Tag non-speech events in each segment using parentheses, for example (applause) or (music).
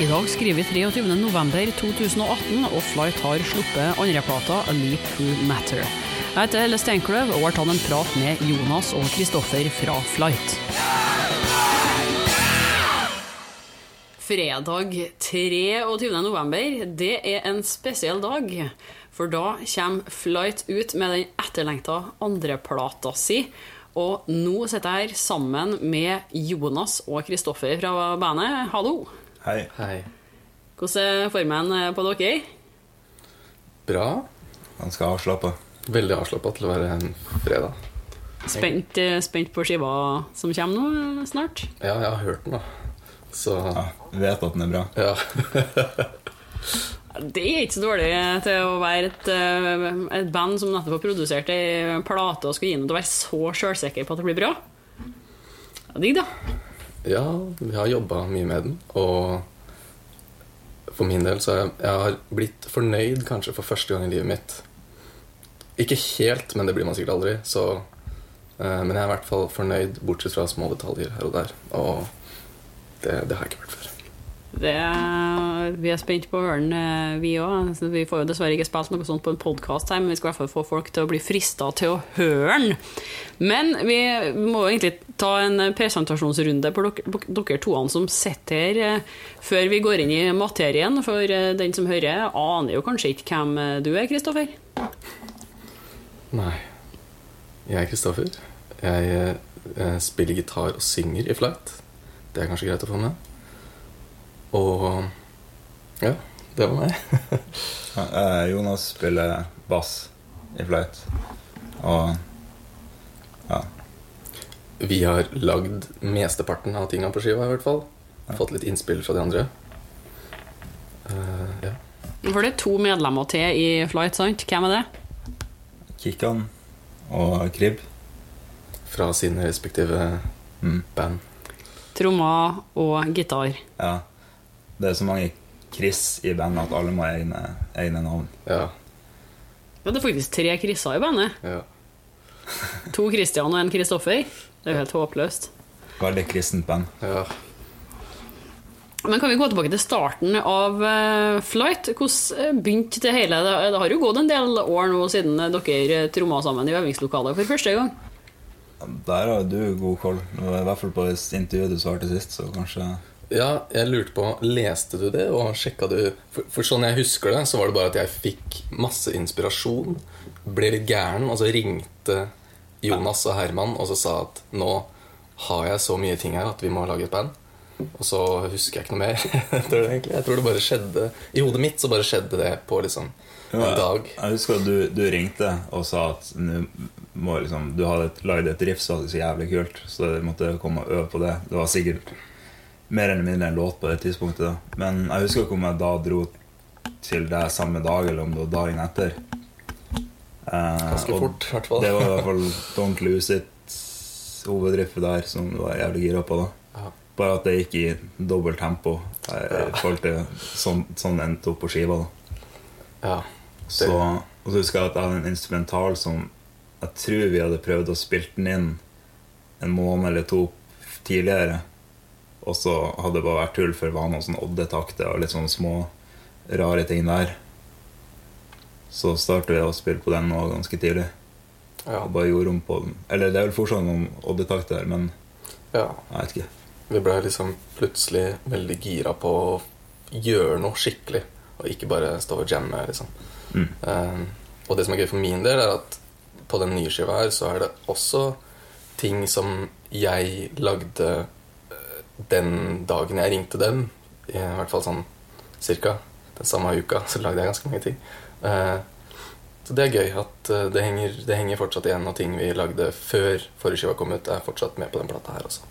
I dag skriver vi 23. november 2018, og Flight har sluppet andreplata A Leap Through Matter. Jeg heter Helle Steinkløv og har tatt en prat med Jonas og Kristoffer fra Flight. Fredag 23. november, det er en spesiell dag. For da kommer Flight ut med den etterlengta andreplata si. Og nå sitter jeg her sammen med Jonas og Kristoffer fra bandet. Hallo! Hei. Hei. Hvordan er formen på dere? Bra. Ganske avslappa. Veldig avslappa til å være en fredag. Spent, eh, spent på skiva som kommer nå eh, snart? Ja, jeg har hørt den, da. Så Ja, vet at den er bra. ja. (laughs) Det er ikke så dårlig til å være et, eh, et band som nettopp har produsert ei plate og skal gi den til å være så sjølsikker på at det blir bra. Digg, da. Ja, vi har jobba mye med den, og for min del så har jeg, blitt fornøyd kanskje for første gang i livet mitt. Ikke helt, men det blir man sikkert aldri. Så, eh, men jeg er i hvert fall fornøyd, bortsett fra små detaljer her og der. Og det, det har jeg ikke vært før. Det, vi er spent på å høre den, eh, vi òg. Vi får jo dessverre ikke spilt noe sånt på en podkast her, men vi skal i hvert fall få folk til å bli frista til å høre den. Men vi må egentlig ta en presentasjonsrunde på dere, toene som sitter her, eh, før vi går inn i materien. For eh, den som hører, aner jo kanskje ikke hvem eh, du er, Kristoffer. Nei. Jeg er Kristoffer. Jeg jeg spiller gitar og synger i Flight. Det er kanskje greit å få med. Og ja, det var meg. (laughs) Eh, Jonas spiller bass i Flight. Og ja. Vi har lagd mesteparten av tinga på skiva, i hvert fall. Fått litt innspill fra de andre. Uh, ja. For det er to medlemmer til i Flight, sant? Hvem er det? Kikkan og Krib. Fra sine respektive Mm. band. Trommer og gitar. Ja. Det er så mange Chris i bandet at alle må ha egne, egne navn. Ja. Ja, det er faktisk tre Chriser i bandet. ja. To Christian og en Kristoffer. Det er jo helt håpløst. Veldig kristent band. ja. Men kan vi gå tilbake til starten av eh, Flight? Hvordan eh, begynte det hele? Det, har jo gått en del år nå siden eh, dere tromma sammen i øvingslokalet for første gang. Der har du god koll. I hvert fall på intervjuet du svarte sist, så kanskje Ja, jeg lurte på Leste du det, og sjekka du for, for sånn jeg husker det, så var det bare at jeg fikk masse inspirasjon. Ble litt gæren, og så ringte Jonas og Herman og så sa at nå har jeg så mye ting her at vi må lage et band. Og så husker jeg ikke noe mer. (laughs) tror det egentlig Jeg tror det bare skjedde I hodet mitt så bare skjedde det på liksom en dag. Jeg husker at du, du ringte og sa at må liksom, du hadde lagd et riff som var så jævlig kult, så du måtte komme og øve på det. Det var sikkert mer eller mindre en låt på det tidspunktet. da Men jeg husker ikke om jeg da dro til deg samme dag, eller om det var dagen etter. Eh, Ganske fort, i hvert fall. Det var i hvert fall Don't Lose It hovedriffet der som du var jævlig gira på. da Ja. Bare at det gikk i dobbelt tempo i forhold til sånn, sånn det endte opp på skiva. da Ja. så, og så husker jeg at jeg hadde en instrumental som jeg tror vi hadde prøvd å spille den inn en måned eller to tidligere. Og så hadde det bare vært tull, for det var noen sånn oddetakter og litt sånne små rare ting der. Så startet vi å spille på den nå ganske tidlig. Ja. Og bare gjorde om på den. Eller det er vel fortsatt noen oddetakter men ja. jeg vet ikke. Vi ble liksom plutselig veldig gira på å gjøre noe skikkelig, og ikke bare stå og jamme, liksom. Mm. Eh, og det som er gøy for min del, er at på den nye skiva her så er det også ting som jeg lagde den dagen jeg ringte dem. I hvert fall sånn cirka den samme uka så lagde jeg ganske mange ting. Eh, så det er gøy at eh, det henger, det henger fortsatt igjen, og ting vi lagde før forrige skiva kom ut, er fortsatt med på den plata her også.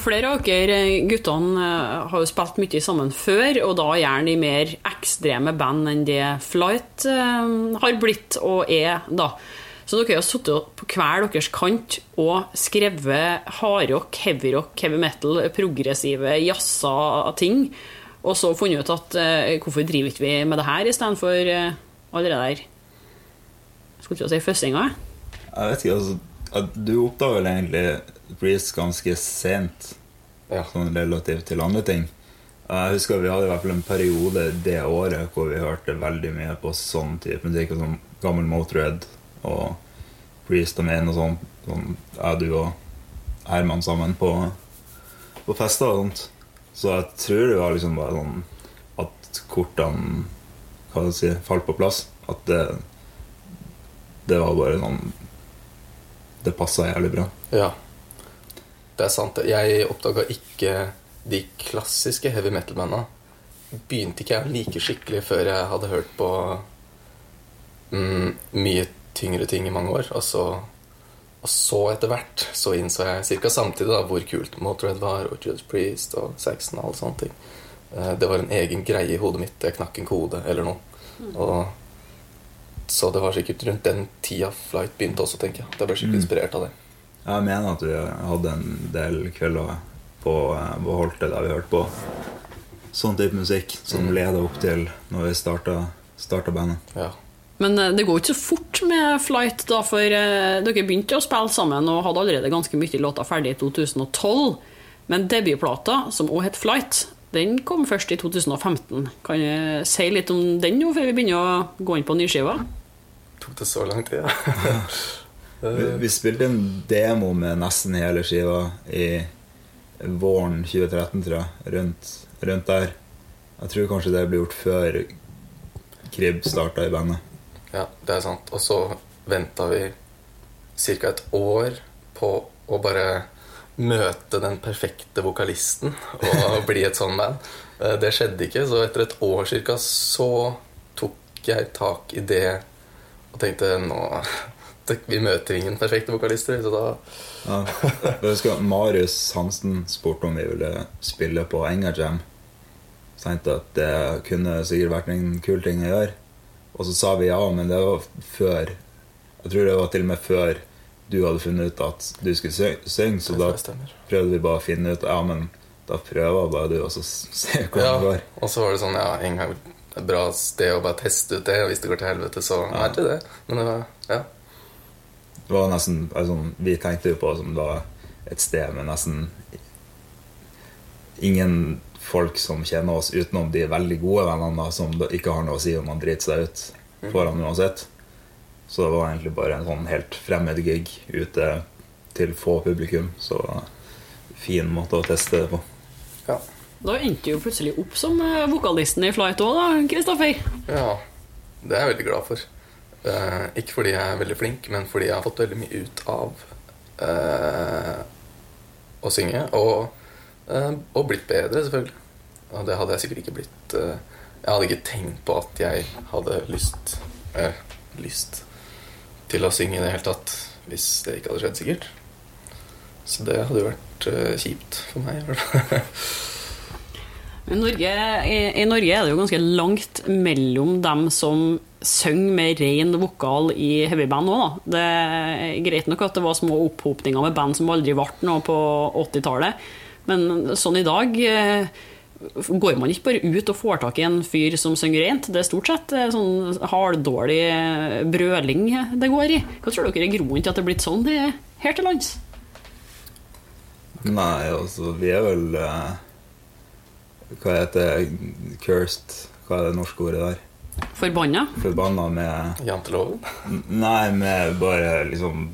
Flere av dere eh, guttene har jo spilt mye sammen før, og da gjerne i mer ekstreme band enn det Flight har blitt og er, da. Så dere har sittet på hver deres kant og skrevet hardrock, heavyrock, heavy metal, progressive, jazza ting, og så funnet ut at eh, hvorfor driver ikke vi med det her istedenfor uh, alle det der Skulle ikke si føssinga? Jeg vet ikke, altså Du oppdaga vel egentlig Breeze ganske sent, Ja. sånn relativt til andre ting. Jeg husker vi hadde i hvert fall en periode det året hvor vi hørte veldig mye på sånn type musikk. Sånn gammel Motörhead og Priest og inn og sånn. sånn er du og Herman sammen på, på fester og sånt. Så jeg tror det var liksom bare sånn at kortene hva skal jeg si, falt på plass. At det, det var bare sånn Det passa jævlig bra. Ja. Det er sant. Jeg oppdaga ikke de klassiske heavy metal-banda. Begynte ikke jeg like skikkelig før jeg hadde hørt på mm, mye tyngre ting i mange år. Og så, og så etter hvert så innså jeg ca. samtidig da, hvor kult Motorhead var, og Judas Priest og Saxon og alle sånne ting. Eh, Det var en egen greie i hodet mitt. Jeg knakk en kode eller noe. Og så det var sikkert rundt den tida Flight begynte også, tenker jeg. Jeg ble skikkelig inspirert av det. Jeg mener at vi hadde en del kvelder på, eh, på Holte der vi hørte på sånn type musikk som leda opp til når vi starta, starta bandet. Ja. Men eh, det går ikke så fort med Flight, da, for eh, dere begynte å spille sammen og hadde allerede ganske mye låter ferdig i 2012. Men debutplata, som også het Flight, den kom først i 2015. Kan du si litt om den nå, før vi begynner å gå inn på nyskiva? Tok det så lang tid, ja. (laughs) Vi, vi spilte en demo med nesten hele skiva i våren 2013, tror jeg. Rundt, rundt der. Jeg tror kanskje det ble gjort før Krib starta i bandet. Ja, det er sant. Og så venta vi ca. et år på å bare møte den perfekte vokalisten og (laughs) bli et sånn band. Eh, Det skjedde ikke, så etter et år cirka så tok jeg tak i det og tenkte nå (laughs) Vi møter ingen perfekte vokalister, så da Ja. Jeg husker Marius Hansen spurte om vi ville spille på Enga Jam. Tenkte at det kunne sikkert vært en kul ting å gjøre. Og så sa vi ja, men det var før Jeg tror det var til og med før du hadde funnet ut at du skulle synge, så da prøvde vi bare å finne ut Ja, men da prøver bare du, og så se hvordan Ja, det går. og så var det sånn Ja, en gang et bra sted å bare teste ut det, og hvis det går til helvete, så Ja. er det det. Men det var Ja. Det var nesten altså, Vi tenkte jo på det som det var et sted med nesten ingen folk som kjenner oss utenom de veldig gode vennene da, som ikke har noe å si om man driter seg ut foran uansett. Så det var egentlig bare en sånn helt fremmed gig ute til få publikum. Så fin måte å teste det på. ja. Da endte du jo plutselig opp som eh, vokalisten i Flight òg, da, Kristoffer. Ja, det er jeg veldig glad for. Eh, ikke fordi jeg er veldig flink, men fordi jeg har fått veldig mye ut av eh, å synge. Og, eh, og blitt bedre, selvfølgelig. Og det hadde jeg sikkert ikke blitt eh, Jeg hadde ikke tenkt på at jeg hadde lyst eh, Lyst til å synge i det hele tatt hvis det ikke hadde skjedd, sikkert. Så det hadde jo vært eh, kjipt for meg. (laughs) Norge, i, I Norge er det jo ganske langt mellom dem som synger med ren vokal i heavyband òg, da. Det er greit nok at det var små opphopninger med band som aldri ble noe på 80-tallet, men sånn i dag eh, går man ikke bare ut og får tak i en fyr som synger rent. Det er stort sett eh, sånn halvdårlig eh, brøling det går i. Hva tror dere er grunnen til at det er blitt sånn det er her til lands? Nei, altså, vi er vel Hva heter det? Cursed? Hva er det norske ordet der? Forbanna? Forbanna med Janteloven. Nei, med bare liksom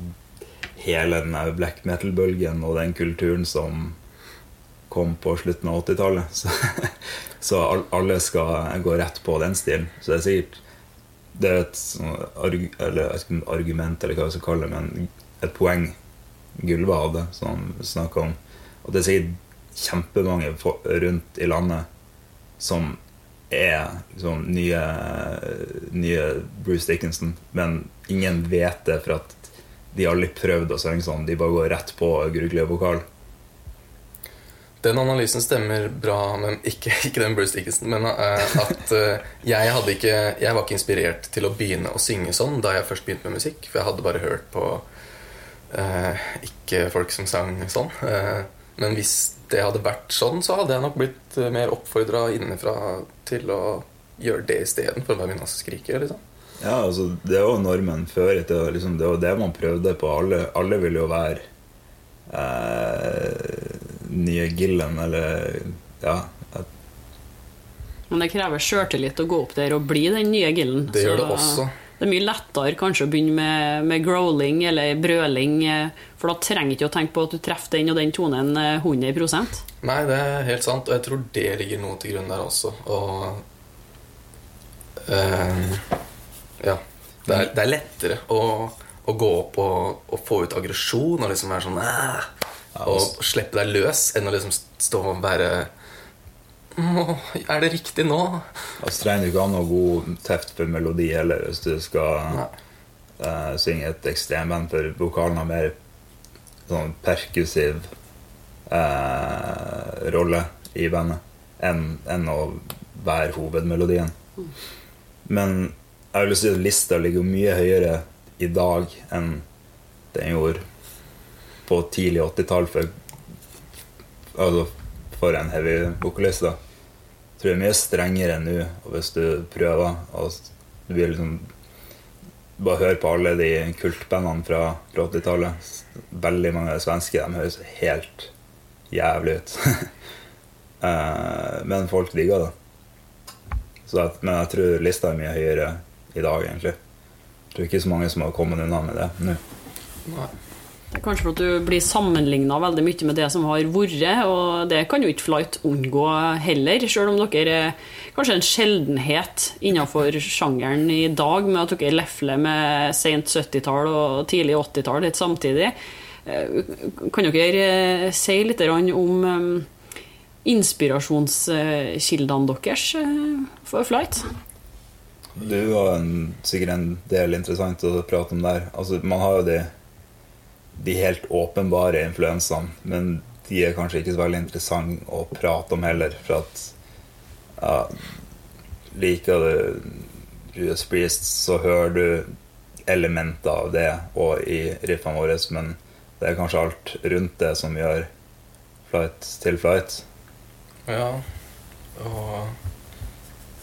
hele den black metal-bølgen og den kulturen som kom på slutten av 80-tallet. Så, (laughs) så alle skal gå rett på den stilen. Så det er sikkert Det er et sånn arg, eller, argument, eller hva vi skal kalle det, men et poeng Gulva hadde, som han snakka om. Og det er sikkert kjempemange rundt i landet som er liksom nye, nye Bruce Dickinson, men ingen vet det for at de har aldri prøvd å synge sånn. De bare går rett på Grugle-vokal. Den analysen stemmer bra, men ikke, (laughs) ikke den Bruce Dickinson. Men uh, at uh, jeg, hadde ikke, jeg var ikke inspirert til å begynne å synge sånn da jeg først begynte med musikk. For jeg hadde bare hørt på uh, ikke folk som sang sånn. Men hvis det hadde vært sånn, så hadde jeg nok blitt mer oppfordra innenfra til å gjøre det istedenfor å være begynne å skrike. Liksom. Ja, altså, det var normen før. tida, Liksom, det var det man prøvde på. Alle, alle ville jo være eh, nye Gillen, eller Ja, Men det krever sjøltillit å gå opp der og bli den nye gillen. Det gjør det også. Det er mye lettere kanskje å begynne med, med growling eller brøling, eh, for da trenger ikke å tenke på at du treffer den og den tonen eh, 100% Nei, det er helt sant, og jeg tror det ligger noe til grunn der også. Og eh, Ja. Det er, det er lettere å, å gå opp og, og få ut aggresjon og liksom være sånn «Æ!» Og slippe deg løs enn å liksom stå og være Er det riktig nå? Altså så trenger du ikke ha noe god teft for melodi heller hvis du skal eh, synge et ekstremband, for vokalen har mer sånn perkussiv uh, rolle i bandet enn enn å være hovedmelodien. Men jeg vil si at lista ligger mye høyere i dag enn den gjorde på tidlig 80-tall for, altså for en heavy-vokalist. da jeg tror det er mye strengere nå og hvis du prøver. Og du vil liksom Bare hør på alle de kultbandene fra, fra 80-tallet. Veldig mange svenske de høres helt jævlig ut. (laughs) Eh, men folk digger det. Så men jeg tror lista er mye høyere i dag, egentlig. Jeg tror ikke så mange som har kommet unna med det nå. Nei. Kanskje for at du blir sammenligna veldig mye med det som har vært, og det kan jo ikke Flight unngå heller, selv om dere er kanskje en sjeldenhet innenfor sjangeren i dag, med at dere lefler med sent 70-tall og tidlig 80-tall litt samtidig. Eh, Kan dere eh, si litt om eh, inspirasjonskildene deres for Flight? Du har en, sikkert en del interessant å prate om der. Altså, man har jo de, de helt åpenbare influensene, men de er kanskje ikke så veldig interessante å prate om heller. For at ja, liker du US Priest, så hører du elementer av det og i riffene våre, men det er kanskje alt rundt det som gjør Flight til Flight. Ja, og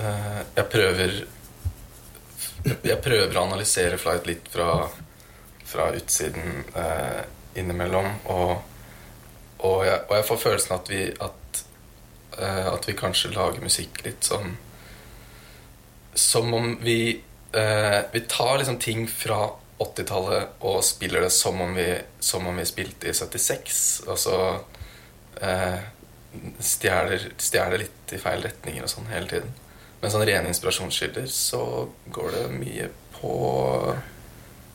eh, jeg prøver Jeg prøver å analysere Flight litt fra, fra utsiden eh, innimellom, og, og, jeg, og jeg får følelsen at vi at, eh, at vi kanskje lager musikk litt som Som om vi eh, Vi tar liksom ting fra 80-tallet og spiller det som om vi, som om vi spilte i 76. Altså eh, stjeler, stjeler litt i feil retninger og sånn hele tiden. Men sånn rene inspirasjonskilder så går det mye på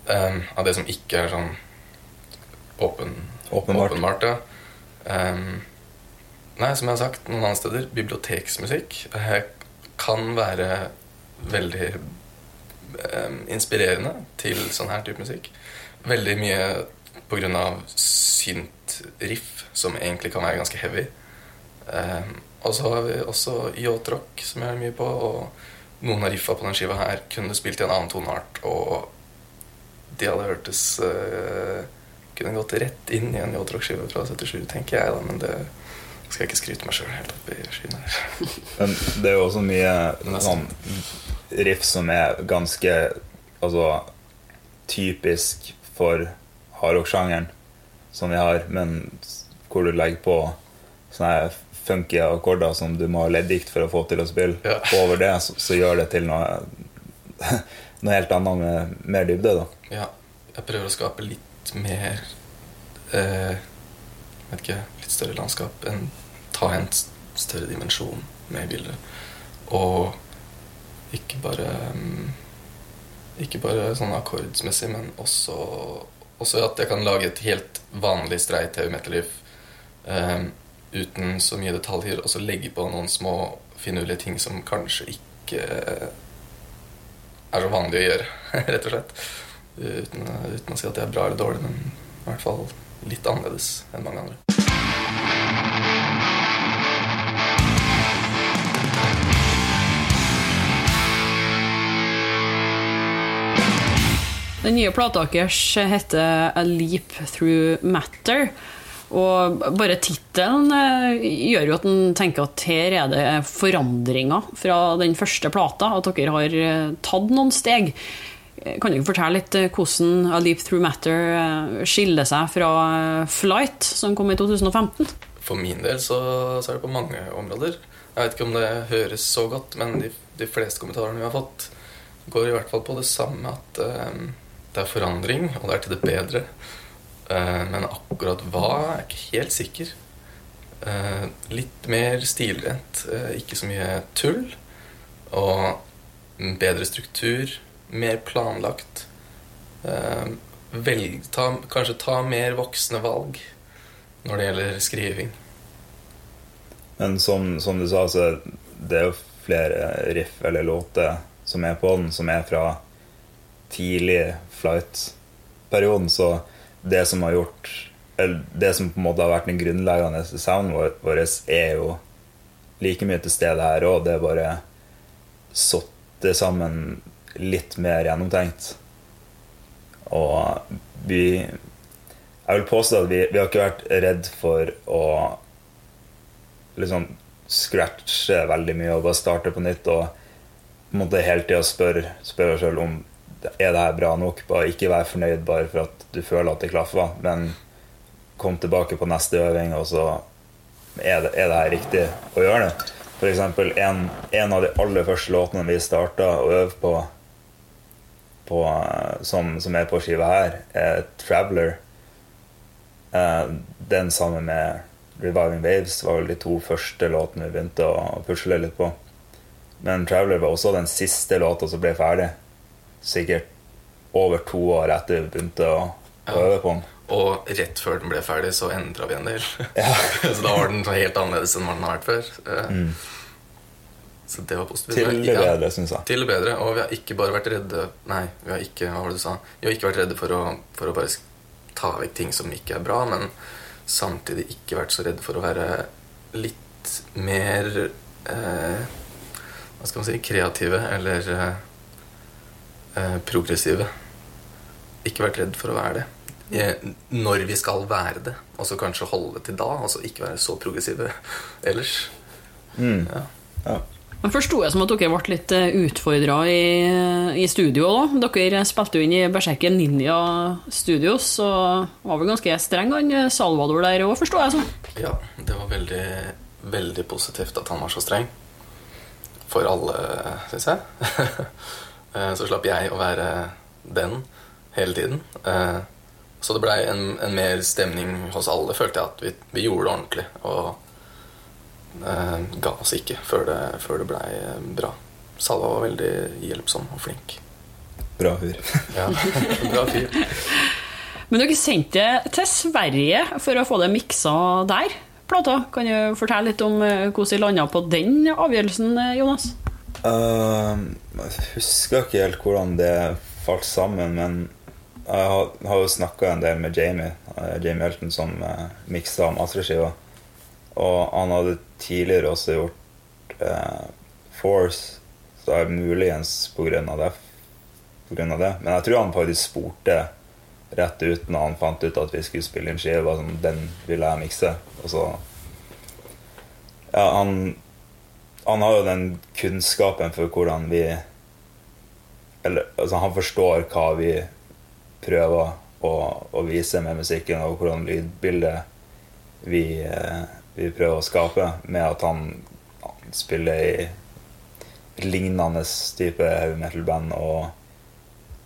em, av det som ikke er sånn åpen, Åpenbart. åpenbart. Ja. um, nei, som jeg har sagt noen andre steder, biblioteksmusikk eh, kan være veldig um, inspirerende til sånn her type musikk. Veldig mye av synt-riff, som egentlig kan være ganske heavy. Um, og så har vi også yacht-rock, som jeg er mye på. Og noen av riffa på den skiva her kunne spilt i en annen toneart, og de hadde hørtes uh, Kunne gått rett inn i en yacht-rock-skive fra 77, tenker jeg, da, men det skal jeg ikke skryte meg sjøl helt opp i skyen her. (laughs) Men det er jo også mye sånn riff som er ganske altså, typisk for hardrock-sjangeren som vi har, men hvor du legger på sånne funky akkorder som du må ha leddgikt for å få til å spille. Ja. Over det så, så gjør det til noe, (laughs) noe helt annet med mer dybde. da. Ja, jeg prøver å skape litt mer eh, Vet ikke Litt større landskap. En, ta en større dimensjon med bilder. Og ikke bare mm, Ikke bare sånn akkordsmessig, men også, også at jeg kan lage et helt vanlig streit heavy metal-liv eh, uten så mye detaljer, og så legge på noen små finurlige ting som kanskje ikke er så vanlig å gjøre, (laughs) rett og slett. Uten, uten å si at det er bra eller dårlig, men i hvert fall litt annerledes enn mange andre. Den nye plata deres heter A Leap Through Matter. Og bare tittelen eh, gjør jo at en tenker at her er det forandringer fra den første plata. At dere har eh, tatt noen steg. Kan Kan dere fortelle litt eh, hvordan A Leap Through Matter eh, skiller seg fra eh, Flight, som kom i 2015? for min del så, så er det på mange områder. Jeg vet ikke om det høres så godt, men de, de fleste kommentarene vi har fått, går i hvert fall på det samme at um, det er forandring, og det er til det bedre. Eh, men akkurat hva er jeg ikke helt sikker. Eh, litt mer stilrent, eh, ikke så mye tull. Og bedre struktur, mer planlagt. Velg, ta, kanskje ta mer voksne valg når det gjelder skriving. Men som, som du sa, så det er jo flere riff eller låter som er på den, som er fra tidlig flight-perioden. Så det som har gjort eller Det som på en måte har vært den grunnleggende sounden vår, er jo like mye til stede her òg. Det er bare satt sammen litt mer gjennomtenkt. Og vi Jeg vil påstå at vi, vi har ikke vært redd for å liksom scratche veldig mye og bare starte på nytt. Og på en måte hele tida spørre spør oss sjøl om er det her bra nok. Bare ikke vær fornøyd bare for at du føler at det klaffer, men kom tilbake på neste øving, og så er det, er det her riktig å gjøre det. Eksempel en, en av de aller første låtene vi starta å øve på, på som, som, er på skiva her, er 'Traveler'. Eh, den sammen med 'Reviving Waves' var vel de to første låtene vi begynte å pusle litt på. Men 'Traveler' var også den siste låta som ble ferdig. Sikkert over to år etter vi begynte å, å øve på den. Og rett før den ble ferdig, så endra vi en del. Ja. (laughs) så da var den helt annerledes enn den har vært før. Eh, mm. Så det var positivt. Til det bedre, syns jeg. Til det bedre. Og vi har ikke bare vært redde Nei, vi har ikke, hva var det du sa? Vi har ikke vært redde for å, for å bare ta vekk ting som ikke er bra, men samtidig ikke vært så redde for å være litt mer eh, Hva skal man si kreative eller eh, eh progressive. Ikke vært redd for å være det. Når vi skal være det, og så kanskje holde det til da, Altså ikke være så progressive ellers. Mm. Ja. ja. Men forsto jeg som at dere ble litt eh, utfordra i, i, studio. da. Dere spilte jo inn i Berserken Ninja Studios og var vel ganske streng, han eh, Salvador der òg, forsto jeg som? Ja, det var veldig, veldig positivt at han var så streng. For alle, syns jeg. (laughs) så slapp jeg å være den hele tiden. Så det blei en, en, mer stemning hos alle, følte jeg at vi, vi gjorde det ordentlig. Og eh, ga oss ikke før det, før det blei eh, bra. Salva var veldig hjelpsom og flink. Bra fyr. (laughs) ja, bra fyr. Men dere sendte til Sverige for å få det miksa der, plata. Kan du fortelle litt om eh, hvordan de landa på den avgjørelsen, eh, Jonas? Uh, jeg husker ikke helt hvordan det falt sammen, men jeg har, har jo snakka en del med Jamie, uh, Jamie Elton, som uh, miksa masterskiva. Og han hadde tidligere også gjort uh, Force, så er muligens på grunn av det. På grunn av det. Men jeg tror han faktisk spurte rett ut når han fant ut at vi skulle spille inn skiva. Sånn, den ville jeg mikse. Og så Ja, han, han har jo den kunnskapen for hvordan vi Eller altså, han forstår hva vi prøver å, å, vise med musikken, og hvordan lydbildet vi, eh, vi, prøver å skape, med at han, han spiller i lignende type heavy metal-band og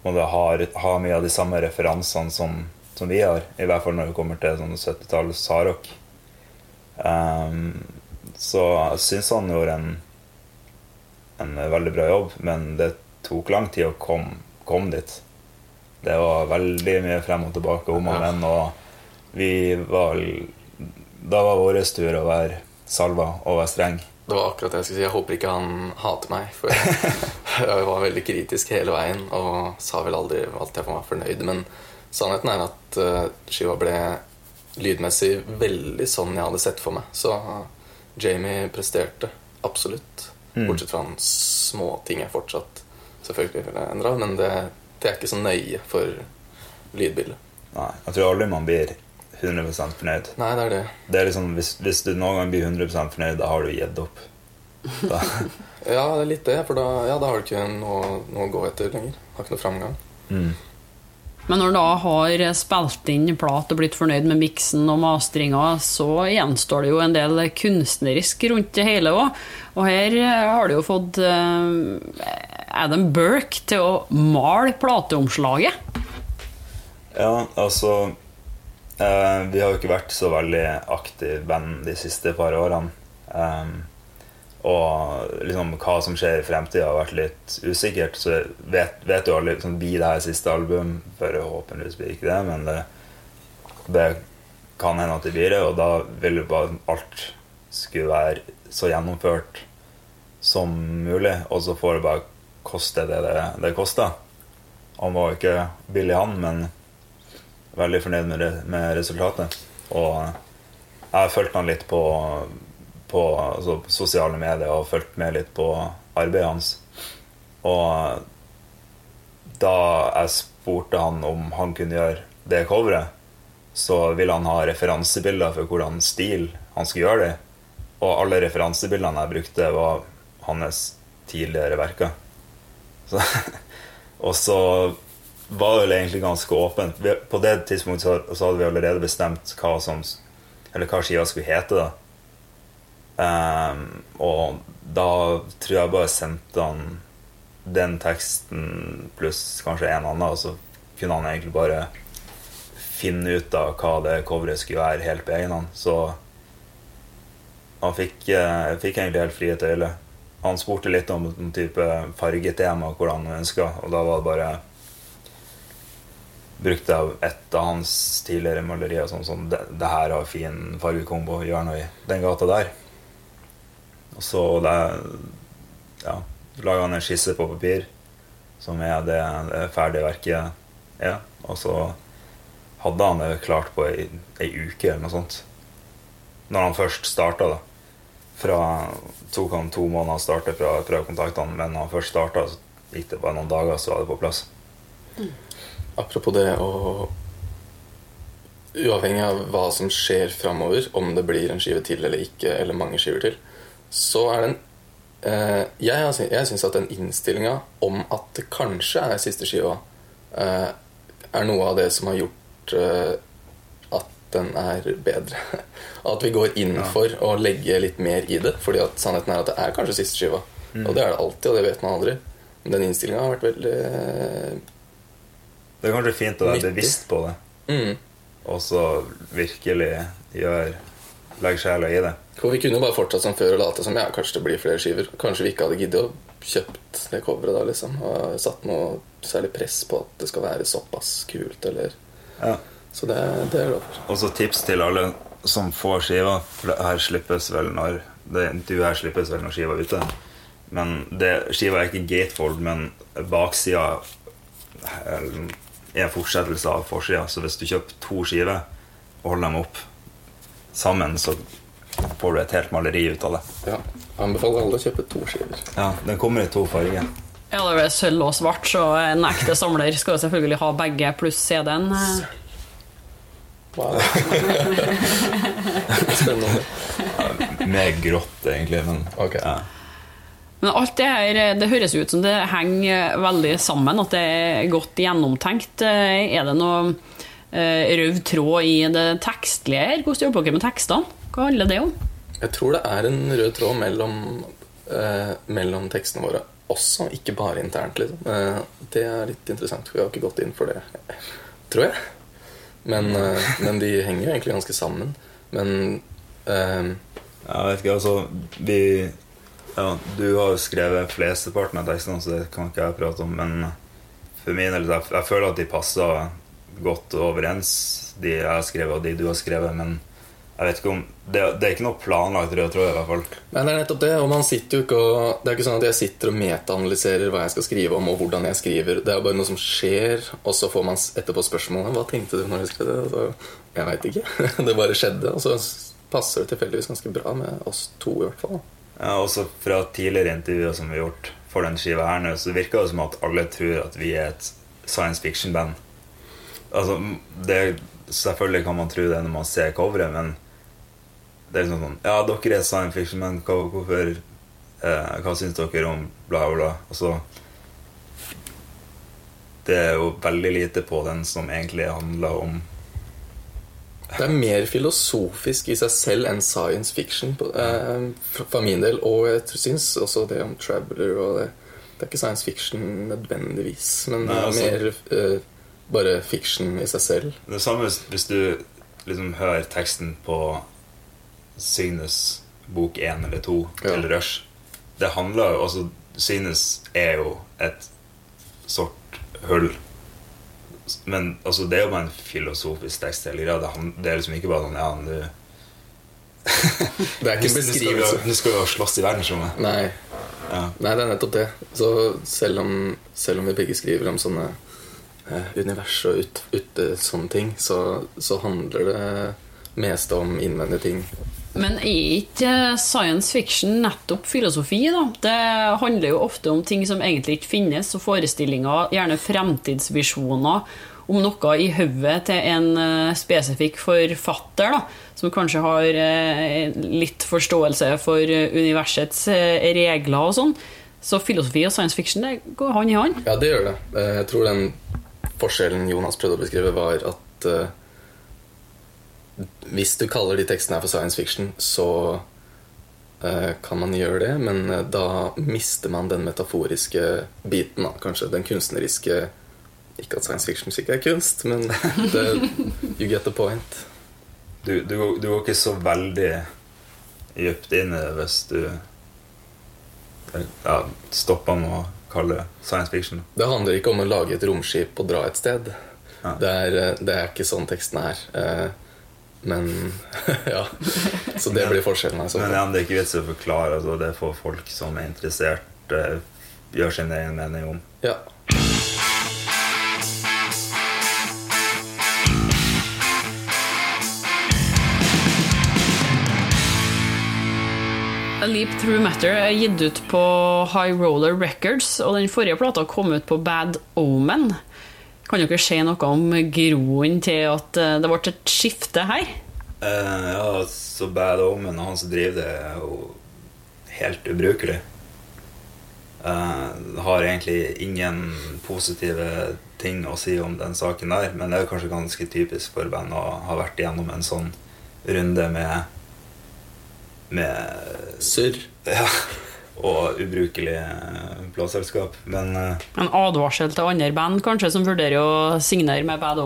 måtte ha, ha mye av de samme referansene som, som, vi har, i hvert fall når det kommer til sånn 70-talls hardrock. Um, så jeg syns han gjorde en, en veldig bra jobb, men det tok lang tid å komme kom dit. Det var veldig mye frem og tilbake om og men, og vi var Da var vår tur å være salva og være streng. Det var akkurat det jeg skulle si. Jeg håper ikke han hater meg. For (laughs) jeg var veldig kritisk hele veien og sa vel aldri alt jeg var fornøyd. Men sannheten er at uh, skiva ble lydmessig veldig sånn jeg hadde sett for meg. Så Jamie presterte absolutt. Mm. Bortsett fra en småting jeg fortsatt selvfølgelig ville endra. Men det det er ikke så nøye for lydbildet. Nei, jeg tror aldri man blir 100% fornøyd. Nei, det er det. det er liksom, hvis, hvis, du noen gang blir 100% fornøyd, da har du gitt opp. (laughs) ja, det er litt det. For da, ja, da har du ikke noe, noe, å gå etter lenger. Har ikke noe framgang. Mm. Men når du da har spilt inn plat og blitt fornøyd med miksen og mastringa, så gjenstår det jo en del kunstnerisk rundt det hele òg. Og her har du jo fått eh, Adam Burke til å male plateomslaget. Ja, altså eh, Vi har jo ikke vært så veldig aktiv band de siste par årene. Og liksom hva som skjer i fremtida, har vært litt usikkert. Så vet, vet jo alle liksom, Blir det her siste album? Forhåpentligvis blir ikke det, men det, det kan hende at det blir det. Og da vil jo bare alt skulle være så gjennomført som mulig. Og så får det bare koste det det, det koster. Han var jo ikke billig, han, men veldig fornøyd med, med resultatet. Og jeg har fulgt han litt på på altså, sosiale medier og fulgt med litt på arbeidet hans. Og da jeg spurte han om han kunne gjøre det coveret, så ville han ha referansebilder for hvordan stil han skulle gjøre det. Og alle referansebildene jeg brukte, var hans tidligere verker. Så, (laughs) og så var det egentlig ganske åpent. På det tidspunktet så, så hadde vi allerede bestemt hva, som, eller hva skiva skulle hete. da Um, og da tror jeg bare sendte han den teksten pluss kanskje en annen, og så kunne han egentlig bare finne ut av hva det coveret skulle være, helt på egen hånd. Så han fikk, uh, fikk egentlig helt frie tøyler. Han spurte litt om en type fargetema, hvordan han ønska, og da var det bare brukte jeg et av hans tidligere malerier sånn som det, det her har fin fargekombo, gjør noe i den gata der. Og så ja, laga han en skisse på papir, som er det, det ferdige verket er. Og så hadde han det klart på ei, ei uke eller noe sånt. Når han først starta, da. Fra, tok han to måneder å starte fra prøvekontaktene, men når han først starta, så gikk det bare noen dager, så var det på plass. Mm. Apropos det å Uavhengig av hva som skjer framover, om det blir en skive til eller ikke, eller mange skiver til, så er den eh, Jeg, jeg syns at den innstillinga om at det kanskje er siste skiva, eh, er noe av det som har gjort eh, at den er bedre. (laughs) At vi går inn for å legge litt mer i det. Fordi at sannheten er at det er kanskje siste skiva. Mm. Og det er det alltid, og det vet man aldri. Men den innstillinga har vært veldig Det er kanskje fint å være bevisst på det. Mm. Og så virkelig gjøre legge sjela i det. For Vi kunne jo bare fortsatt som før og late som ja, kanskje det blir flere skiver. Kanskje vi ikke hadde giddet å kjøpt det coveret da, liksom. Og satt noe særlig press på at det skal være såpass kult, eller ja. Så det, det er lov. Og så tips til alle som får skiva. For det her slippes vel når Det Du her slippes vel når skiva er ute. Men det, skiva er ikke gatefold, men baksida er en fortsettelse av forsida. Så hvis du kjøper to skiver og holder dem opp sammen, så får du et helt maleri ut av det. Ja, Anbefaler alle å kjøpe to skiver. Ja, Den kommer i to farger. Ja, det er sølv og svart, så en ekte samler skal jo selvfølgelig ha begge pluss CD-en. Wow. Spennende. Ja, mer grått, egentlig, men okay. ja. Men alt det her det høres ut som det henger veldig sammen, at det er godt gjennomtenkt. Er det noe Eh, rød tråd i det tekstlige her? Hvordan jobber dere med tekstene? Hva handler det om? Jeg tror det er en rød tråd mellom, eh, mellom tekstene våre også, ikke bare internt. Liksom. Eh, det er litt interessant, for vi har ikke gått inn for det, tror jeg. Men, eh, men de henger jo egentlig ganske sammen. Men eh, Jeg vet ikke, altså vi, ja, Du har jo skrevet flesteparten av tekstene, så det kan ikke jeg prate om. Men for min del, jeg, jeg føler at de passer godt overens, de jeg har skrevet, og de du har skrevet. Men jeg vet ikke om det, det er ikke noe planlagt rød tråd, i hvert fall. Nei, det er nettopp det. Og man sitter jo ikke og Det er ikke sånn at jeg sitter og metaanalyserer hva jeg skal skrive om, og hvordan jeg skriver. Det er bare noe som skjer, og så får man etterpå spørsmålet Hva tenkte du når du skrev det? Altså, jeg veit ikke. (laughs) det bare skjedde. Og så passer det tilfeldigvis ganske bra med oss to, i hvert fall. Ja, også fra tidligere intervjuer som vi har gjort for den skiva her nå, så virker det som at alle tror at vi er et science fiction-band. Altså, det, selvfølgelig kan man tro det når man ser coveret, men det er liksom sånn Ja, dere er science fiction, men hva, hvorfor eh, Hva syns dere om bla, bla? Og så det er jo veldig lite på den som egentlig handler om Det er mer filosofisk i seg selv enn science fiction eh, for min del. Og jeg syns også det om Traveller og det Det er ikke science fiction nødvendigvis, men Nei, altså- mer eh, bare fiction i seg selv. Det samme hvis du liksom hører teksten på Signes bok 1 eller 2 Ja. til Rush. Det handler jo altså Signes er jo et sort hull. Men altså, det er jo bare en filosofisk tekst. hele greia. Det, er liksom ikke bare sånn Ja, nå (laughs) Det er ikke en beskrivelse. Nå skal vi jo slåss i verdensrommet. Nei, Ja. Nei, det er nettopp det. Så selv om, selv om vi begge skriver om sånne eh, univers og ut, ute sånne ting, så, så handler det meste om innvendige ting. Men er ikke science fiction nettopp filosofi, da? Det handler jo ofte om ting som egentlig ikke finnes, og forestillinger, gjerne fremtidsvisjoner, om noe i hodet til en eh, spesifikk forfatter, da, som kanskje har eh, litt forståelse for eh, universets regler og sånn. Så filosofi og science fiction det går hånd i hånd. Ja, det gjør det. Jeg tror den forskjellen Jonas prøvde å beskrive, var at hvis du kaller de tekstene her for science fiction, så eh, kan man gjøre det, men eh, da mister man den metaforiske biten, da, kanskje. Den kunstneriske Ikke at science fiction ikke er kunst, men det, you get the point. Du, du, du går ikke så veldig dypt inn i det hvis du ja, stopper med å kalle det science fiction. Det handler ikke om å lage et romskip og dra et sted. Ja. Det, er, eh, det er ikke sånn teksten er. Men (laughs) ja. Så det blir forskjellen. Altså. Men ja, det er ikke vits i å forklare. Altså, det får folk som er interessert, uh, gjøre sin egen mening om. Ja. A Leap Through Matter er gitt ut på High Roller Records, og den forrige plata kom ut på Bad Omen. Kan dere si noe om groen til at eh, det ble et skifte her? Uh, ja, så Bad Omen og han som driver det, er jo helt ubrukelig. Uh, har egentlig ingen positive ting å si om den saken der, men det er jo kanskje ganske typisk for band å ha vært igjennom en sånn runde med med Surr. ja, og ubrukelig eh, plateselskap. Men eh, En advarsel til andre band kanskje som vurderer å signere med Bad?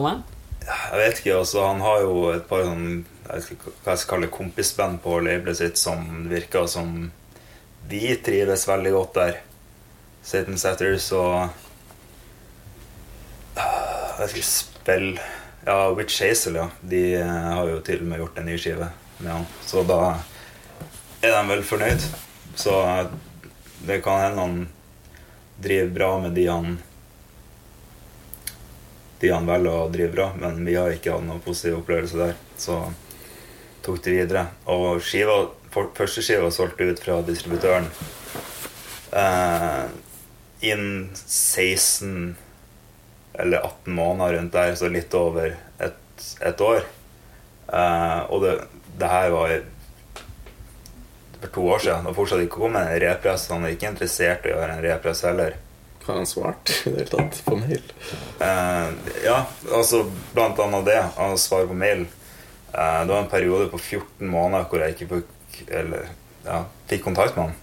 Jeg vet ikke, altså Han har jo et par sånn jeg vet ikke hva jeg skal kalle kompisband på labelet sitt som virker som de trives veldig godt der. Satan Satters og Ah, Jeg skal spille Spill Ja, Witch Hazel, ja. De eh, har jo til og med gjort en ny skive med han. Så da er de vel fornøyd. Så eh, det kan hende han driver bra med de han de han velger å drive bra, men vi har ikke hatt noen positiv opplevelse der. Så tok det videre. Og skiva, første skiva solgte ut fra distributøren eh, innen 16 eller 18 måneder rundt der, så litt over et, et år. Eh, og det, det her var for to år siden. Og fortsatt ikke kommet en repress. Han er ikke interessert i å gjøre en repress heller. Har han svart i det hele tatt på mail? Uh, ja, altså blant annet det. Han svarer på mail. Uh, det var en periode på 14 måneder hvor jeg ikke fikk, eller, ja, fikk kontakt med han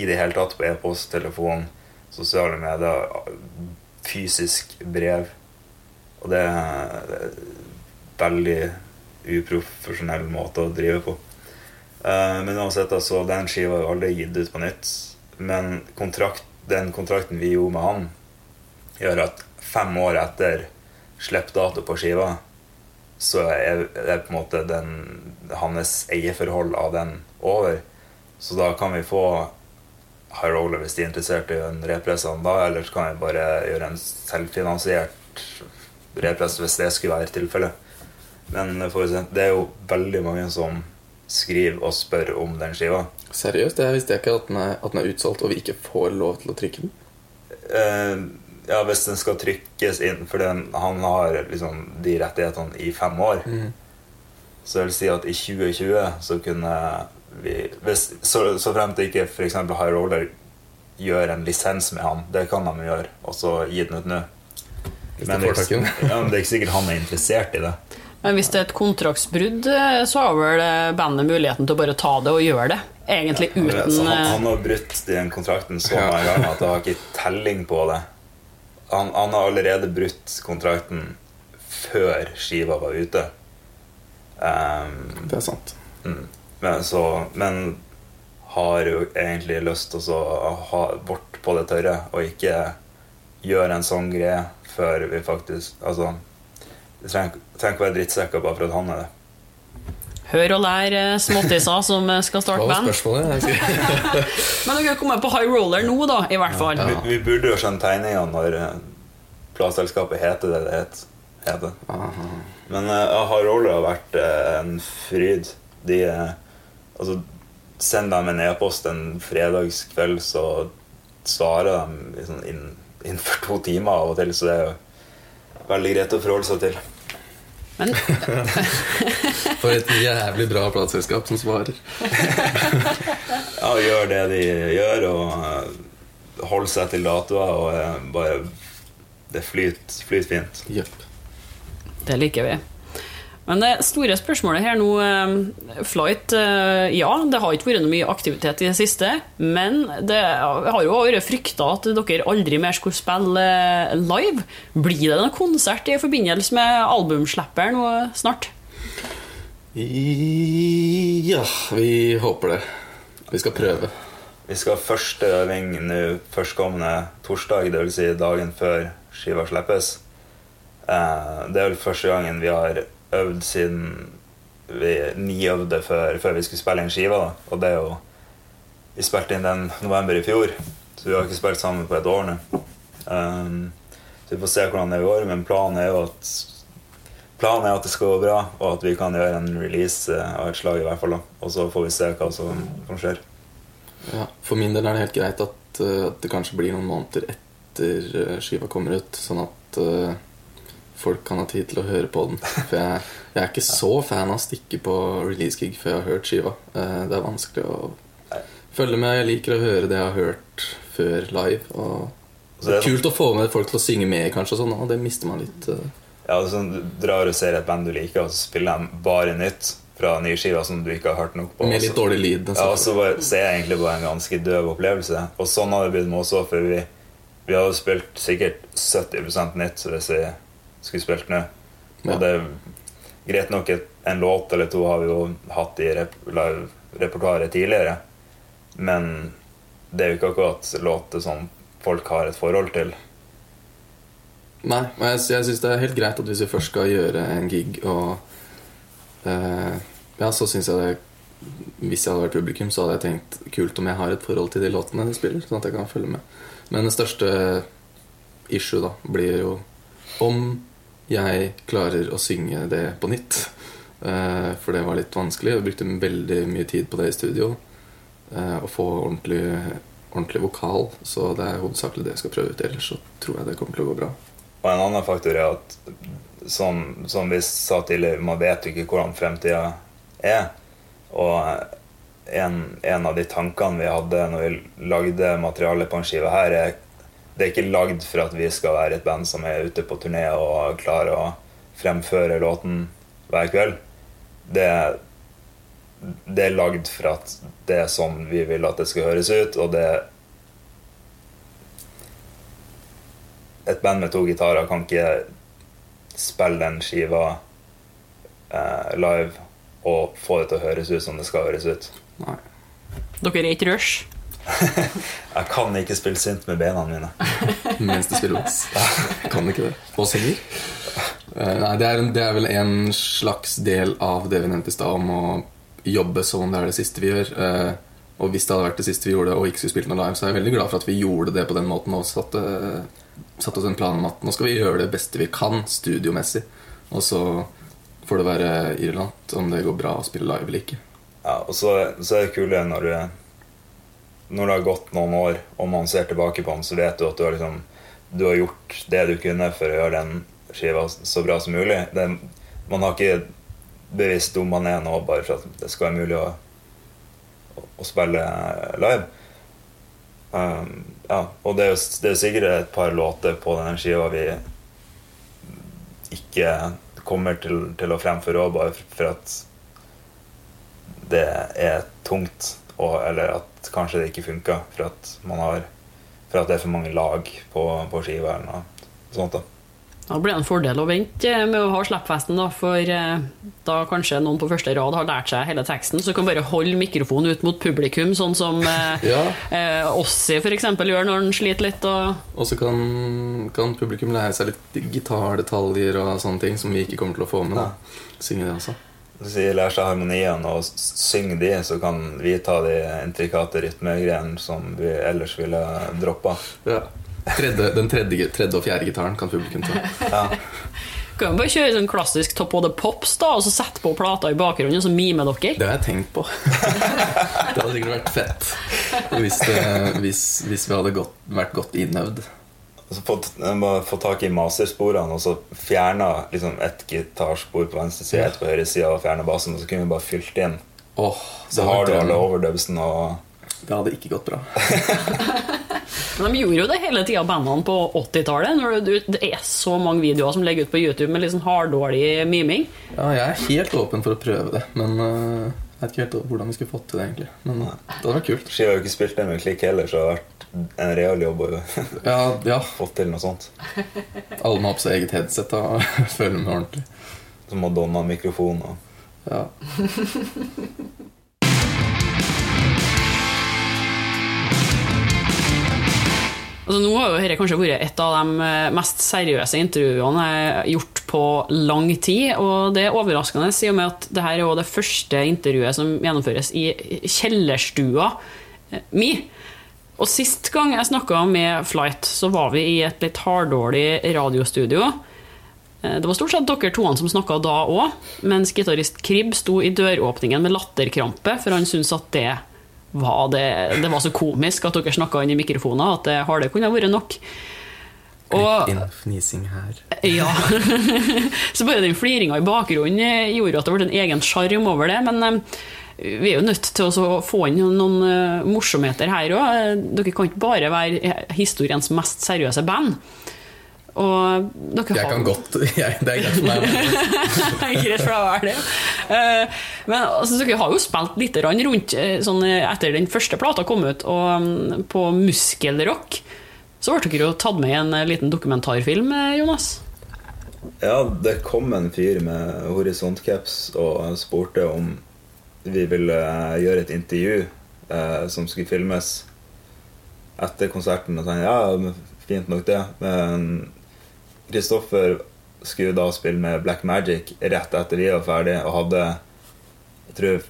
i det hele tatt. På e-post, telefon, sosiale medier, fysisk brev. Og det er en veldig uprofesjonell måte å drive på. Eh, men uansett, altså, den skiva er jo aldri gitt ut på nytt. Men kontrakt, den kontrakten vi gjorde med han, gjør at fem år etter slippdato på skiva, så er er på en måte den, hans eierforhold av den over. Så da kan vi få High Roller hvis de er interessert i en represse da, eller så kan vi bare gjøre en selvfinansiert repress hvis det skulle være tilfellet. Men for eksempel, det er jo veldig mange som skriver og spør om den skiva. Seriøst? Jeg visste ikke at den, er, at den er utsolgt, og vi ikke får lov til å trykke den. Uh, ja, hvis den skal trykkes inn For den, han har liksom de rettighetene i fem år. Så jeg vil si at i 2020 så kunne vi hvis, Så, så fremt det ikke f.eks. High Roller gjør en lisens med han, det kan de gjøre, og så gi den ut nå. Men det, er, ikke- ja, men det er ikke sikkert han er interessert i det. Men hvis det er et kontraktsbrudd, eh, så har vel eh, bandet muligheten til å bare ta det og gjøre det. Egentlig ja, uten han, eh, han har brutt den kontrakten så Ja. mange ganger at jeg har ikke telling på det. Han, han har allerede brutt kontrakten før skiva var ute. Um, Det er sant. mm. men, så, men har jo egentlig lyst til å ha bort på det tørre og ikke gjøre en sånn greie før vi faktisk Altså, vi trenger, trenger ikke være drittsekker bare for at han er det. Hør og lær eh, småttiser som eh, skal starte band. (laughs) Men dere har kommet på high roller nå, da, i hvert fall. Vi, vi burde jo skjønne tegningene når eh, plateselskapet heter det det het- heter. Men uh, high Roller har vært uh, en fryd. De uh, Altså, send dem en e-post en fredagskveld, så svarer de liksom inn- innenfor to timer av og til, så det er jo veldig greit å forholde seg til. Men (laughs) For et jævlig bra plateselskap som svarer. (laughs) Ja, gjør det de gjør, og holder holde seg til datoer, og eh, bare Det flyter flyt fint. Jepp. det liker vi. Men det store spørsmålet her nå eh, Flight, eh, ja, det har ikke vært noe mye aktivitet i det siste. Men det har jo vært frykta at dere aldri mer skulle spille eh, live. Blir det noen konsert i forbindelse med albumslipperen nå snart? Ja, vi håper det. Vi skal prøve. Vi skal ha første øving nå førstkommende torsdag, dvs. Si dagen før skiva slippes. Eh, det er vel første gangen vi har øvd siden vi niøvde før, før vi skulle spille inn skiva. Da. Og det er jo Vi spilte inn den november i fjor, så vi har ikke spilt sammen på et år nå. Um, så vi får se hvordan det går, men planen er jo at Planen er at det skal gå bra, og at vi kan gjøre en release eh, av et slag. i hvert fall da. Og så får vi se hva som, som skjer. Ja, for min del er det helt greit at, eh, at det kanskje blir noen måneder etter eh, skiva kommer ut, sånn at eh, folk kan ha tid til å høre på den. For jeg, jeg er ikke så fan av å stikke på release-gig før jeg har hørt skiva. Eh, det er vanskelig å følge med. Jeg liker å høre det jeg har hørt før live. Og det er kult å få med folk til å synge med, kanskje, og sånn, og det mister man litt. eh. Ja, sånn, Du drar og ser et band du liker, og så spiller de bare nytt fra nye skiver som du ikke har hørt nok på. Med litt dårlig lyd. Ja, og så ser er egentlig bare en ganske døv opplevelse. Og sånn har det blitt med oss òg, for vi, vi hadde spilt sikkert 70% nytt hvis vi nå. Ja. Og det er greit nok en låt eller to har vi jo hatt i rep, live-repertoaret tidligere, men det er jo ikke akkurat låter som folk har et forhold til. Nei, men jeg, jeg syns det er helt greit at hvis vi først skal gjøre en gig og eh, Ja, så syns jeg det Hvis jeg hadde vært publikum, så hadde jeg tenkt kult om jeg har et forhold til de låtene de spiller, sånn at jeg kan følge med. Men det største issue da blir jo om jeg klarer å synge det på nytt. Eh, for det var litt vanskelig. Jeg brukte veldig mye tid på det i studio. Eh, å få ordentlig, ordentlig vokal. Så det er hovedsakelig det jeg skal prøve ut. Ellers så tror jeg det kommer til å gå bra. Og en annen faktor er at som, som vi sa tidligere, man vet ikke hvordan fremtida er. Og en, en av de tankene vi hadde når vi lagde materialet på en skive her, er det er ikke lagd for at vi skal være et band som er ute på turné og klarer å fremføre låten hver kveld. Det, det er lagd for at det er sånn vi vil at det skal høres ut, og det Et band med to gitarer kan ikke spille den skiva eh, live og få det til å høres ut som det skal høres ut. Nei. Dere er ikke Rush. (laughs) Jeg kan ikke spille synt med beina mine. (laughs) Mens du spiller bass. Kan ikke det. Og synger. Eh, Nei, det er, en, det er vel en slags del av det vi nevnte i stad, om å jobbe som om det er det siste vi gjør. Eh, Og hvis det hadde vært det siste vi gjorde, og ikke skulle spilt noe live, så er jeg veldig glad for at vi gjorde det på den måten og satte, satte oss en plan om at nå skal vi gjøre det beste vi kan studiomessig. Og så får det være irrelevant om det går bra å spille live eller ikke. Ja, og så, så er det kule når du Når det har gått noen år, og man ser tilbake på den, så vet du at du har, liksom, du har gjort det du kunne for å gjøre den skiva så bra som mulig. Det, man har ikke bevisst om man er nå bare for at det skal være mulig å, å, å spille live. Um, ja, og det er jo det er sikkert et par låter på denne skiva vi ikke kommer til, til å fremføre òg, bare for at det er tungt, og, eller at kanskje det ikke funka for at man har for at det er for mange lag på, på skiva eller noe sånt. da. Da blir det en fordel å vente med å ha slippfesten, da, for eh, da kanskje noen på første rad har lært seg hele teksten, så kan bare holde mikrofonen ut mot publikum, sånn som (laughs) eh, Ja. eh, Ossi f.eks. gjør når han sliter litt. Og, Og så kan, kan publikum lære seg litt gitardetaljer og sånne ting som vi ikke kommer til å få med. da. Synge det også. Du sier lær seg harmoniene og synge de, så kan vi ta de intrikate rytmegreiene som vi ellers ville droppa. Ja. Tredje, den tredje, tredje og fjerde gitaren kan publikum ta. Ja. (laughs) kan jo bare kjøre sånn klassisk Top of the Pops, da, og så sette på plata i bakgrunnen, og så mime dere. Det har jeg tenkt på. (laughs) Det hadde sikkert vært fett hvis, det, hvis, hvis vi hadde gått, vært godt innøvd. Og så få tak i mastersporene og så fjerna liksom et gitarspor på venstre side, et på høyre side, og fjerna bassen, og så kunne vi bare fylt inn. Oh, Så har du alle overdubsene og Det hadde ikke gått bra. (laughs) Men de gjorde jo det hele tida, bandene på 80-tallet. Det er så mange videoer som ligger ut på YouTube med liksom harddårlig miming. Ja, jeg er helt åpen for å prøve det, men øh, jeg vet ikke helt hvordan vi skulle fått til det, egentlig. Men det hadde vært kult. Skiva har jo ikke spilt det med klikk heller, så det har vært en real jobb å Ja, ja (laughs) få til noe sånt. alle må ha på seg eget headset da, og (laughs) følge med ordentlig. Som Madonna-mikrofon og Ja. (laughs) Altså, nå har jo dette kanskje vært et av de eh, mest seriøse intervjuene jeg har gjort på lang tid. Og det er overraskende i og med at dette er jo det første intervjuet som gjennomføres i kjellerstua eh, mi. Og sist gang jeg snakka med Flight, så var vi i et litt harddårlig radiostudio. Eh, Det var stort sett dere toene som snakka da òg, mens gitarist Krib sto i døråpningen med latterkrampe, for han syntes at det var, det, det var så komisk at dere snakka inn i mikrofoner at det harde kunne vært nok. Og Inn fnising her. ja. (laughs) Så bare den fliringa i bakgrunnen gjorde at det ble en egen sjarm over det. Men eh, vi er jo nødt til å få inn noen eh, morsomheter her òg. Dere kan ikke bare være historiens mest seriøse band. Og dere Jeg har- kan godt (laughs) jeg, Det er greit for meg. (laughs) ikke rett fra å være det. Eh, Men altså, dere har jo spilt litt grann rundt eh, sånn, etter den første plata kom ut, og mm, på Muskelrock så ble dere jo tatt med i en liten dokumentarfilm, Jonas. Ja, det kom en fyr med horisontcaps og spurte om vi ville eh, gjøre et intervju eh, som skulle filmes etter konserten. Og sånn, ja, fint nok det. Men Kristoffer skulle da spille med Black Magic rett etter vi var ferdige, og hadde jeg tror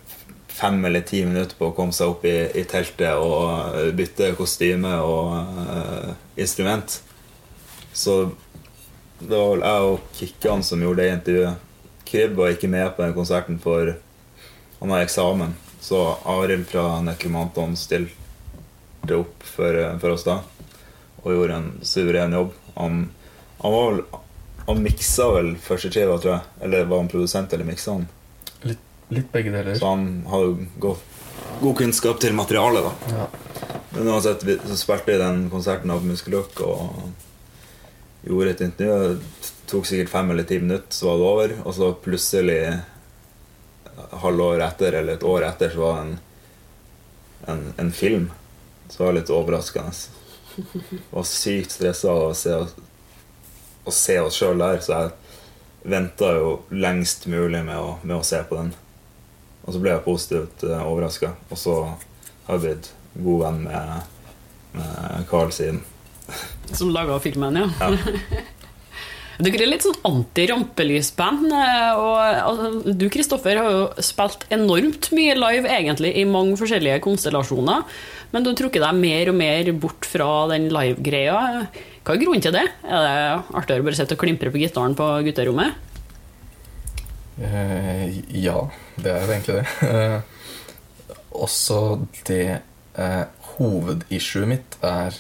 fem eller ti minutter på å komme seg opp i, i teltet og eh, bytte kostyme og eh, instrument. Så det var vel jeg og Kikkan som gjorde det intervjuet. Kribb var ikke med på den konserten, for han har eksamen. Så Arild fra Nekromanton stilte opp for, for oss da og gjorde en suveren jobb. Han, han var vel Han miksa vel første skiva, tror jeg. Eller var han produsent, eller miksa han? Litt, litt begge deler. Så han hadde god, god kunnskap til materialet, da. Ja. Men uansett, vi, så spilte vi den konserten av Muskeløk og gjorde et intervju. Det tok sikkert fem eller ti minutter, så var det over. Og så plutselig, halvår etter eller et år etter, så var det en, en, en film. Så det var litt overraskende. Jeg var sykt stressa av å se, å se oss sjøl der, så jeg venta jo lengst mulig med å, med å se på den. Og så ble jeg positivt uh, overraska. Og så har jeg blitt god venn med, med Carl siden. Som laga filmen, ja. Ja. (laughs) Dere er litt sånn anti-rampelysband. eh, Og altså, du, Kristoffer, har jo spilt enormt mye live, egentlig, i mange forskjellige konstellasjoner. Men du har trukket deg mer og mer bort fra den live-greia. Hva er grunnen til det? Er det artigere å bare sitte og klimpre på gitaren på gutterommet? Eh, ja, det er jo egentlig det. Eh, også det eh, Hovedissuet mitt er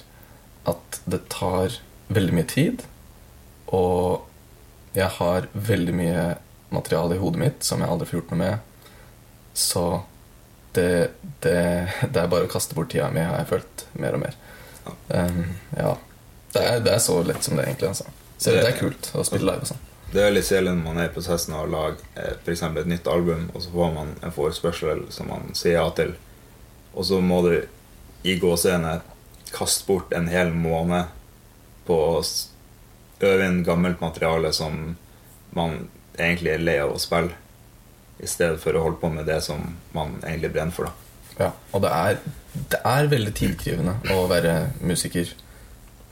at det tar veldig mye tid. Og jeg har veldig mye materiale i hodet mitt som jeg aldri får gjort noe med. Så det, det, det er bare å kaste bort tida mi, har jeg følt mer og mer. Um, ja. Det er, det er så lett som det, egentlig. Altså. Så det er kult å spille live og sånn. Det er litt kjedelig når man er i prosessen av å lage f.eks. for eksempel et nytt album, og så får man en forespørsel som man sier ja til, og så må du i gåseøyne kaste bort en hel måned på å øve inn gammelt materiale som man egentlig er lei av å spille, i stedet for å holde på med det som man egentlig brenner for. da. Ja, og det er, det er veldig tidkrevende å være musiker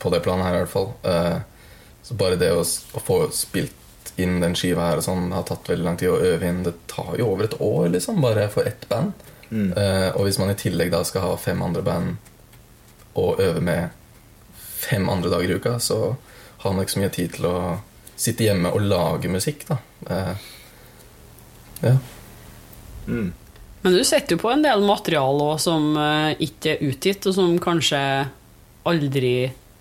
på det planet her i hvert fall. Eh, så bare det å, å få spilt inn den skiva her og sånn har tatt veldig lang tid å øve inn. Det tar jo over et år, liksom, bare for ett band. Eh, og hvis man i tillegg da skal ha fem andre band og øve med fem andre dager i uka, så har man ikke så mye tid til å sitte hjemme og lage musikk, da. Eh, ja. Mm. Men du sitter jo på en del materiale òg som eh, ikke er utgitt, og som kanskje aldri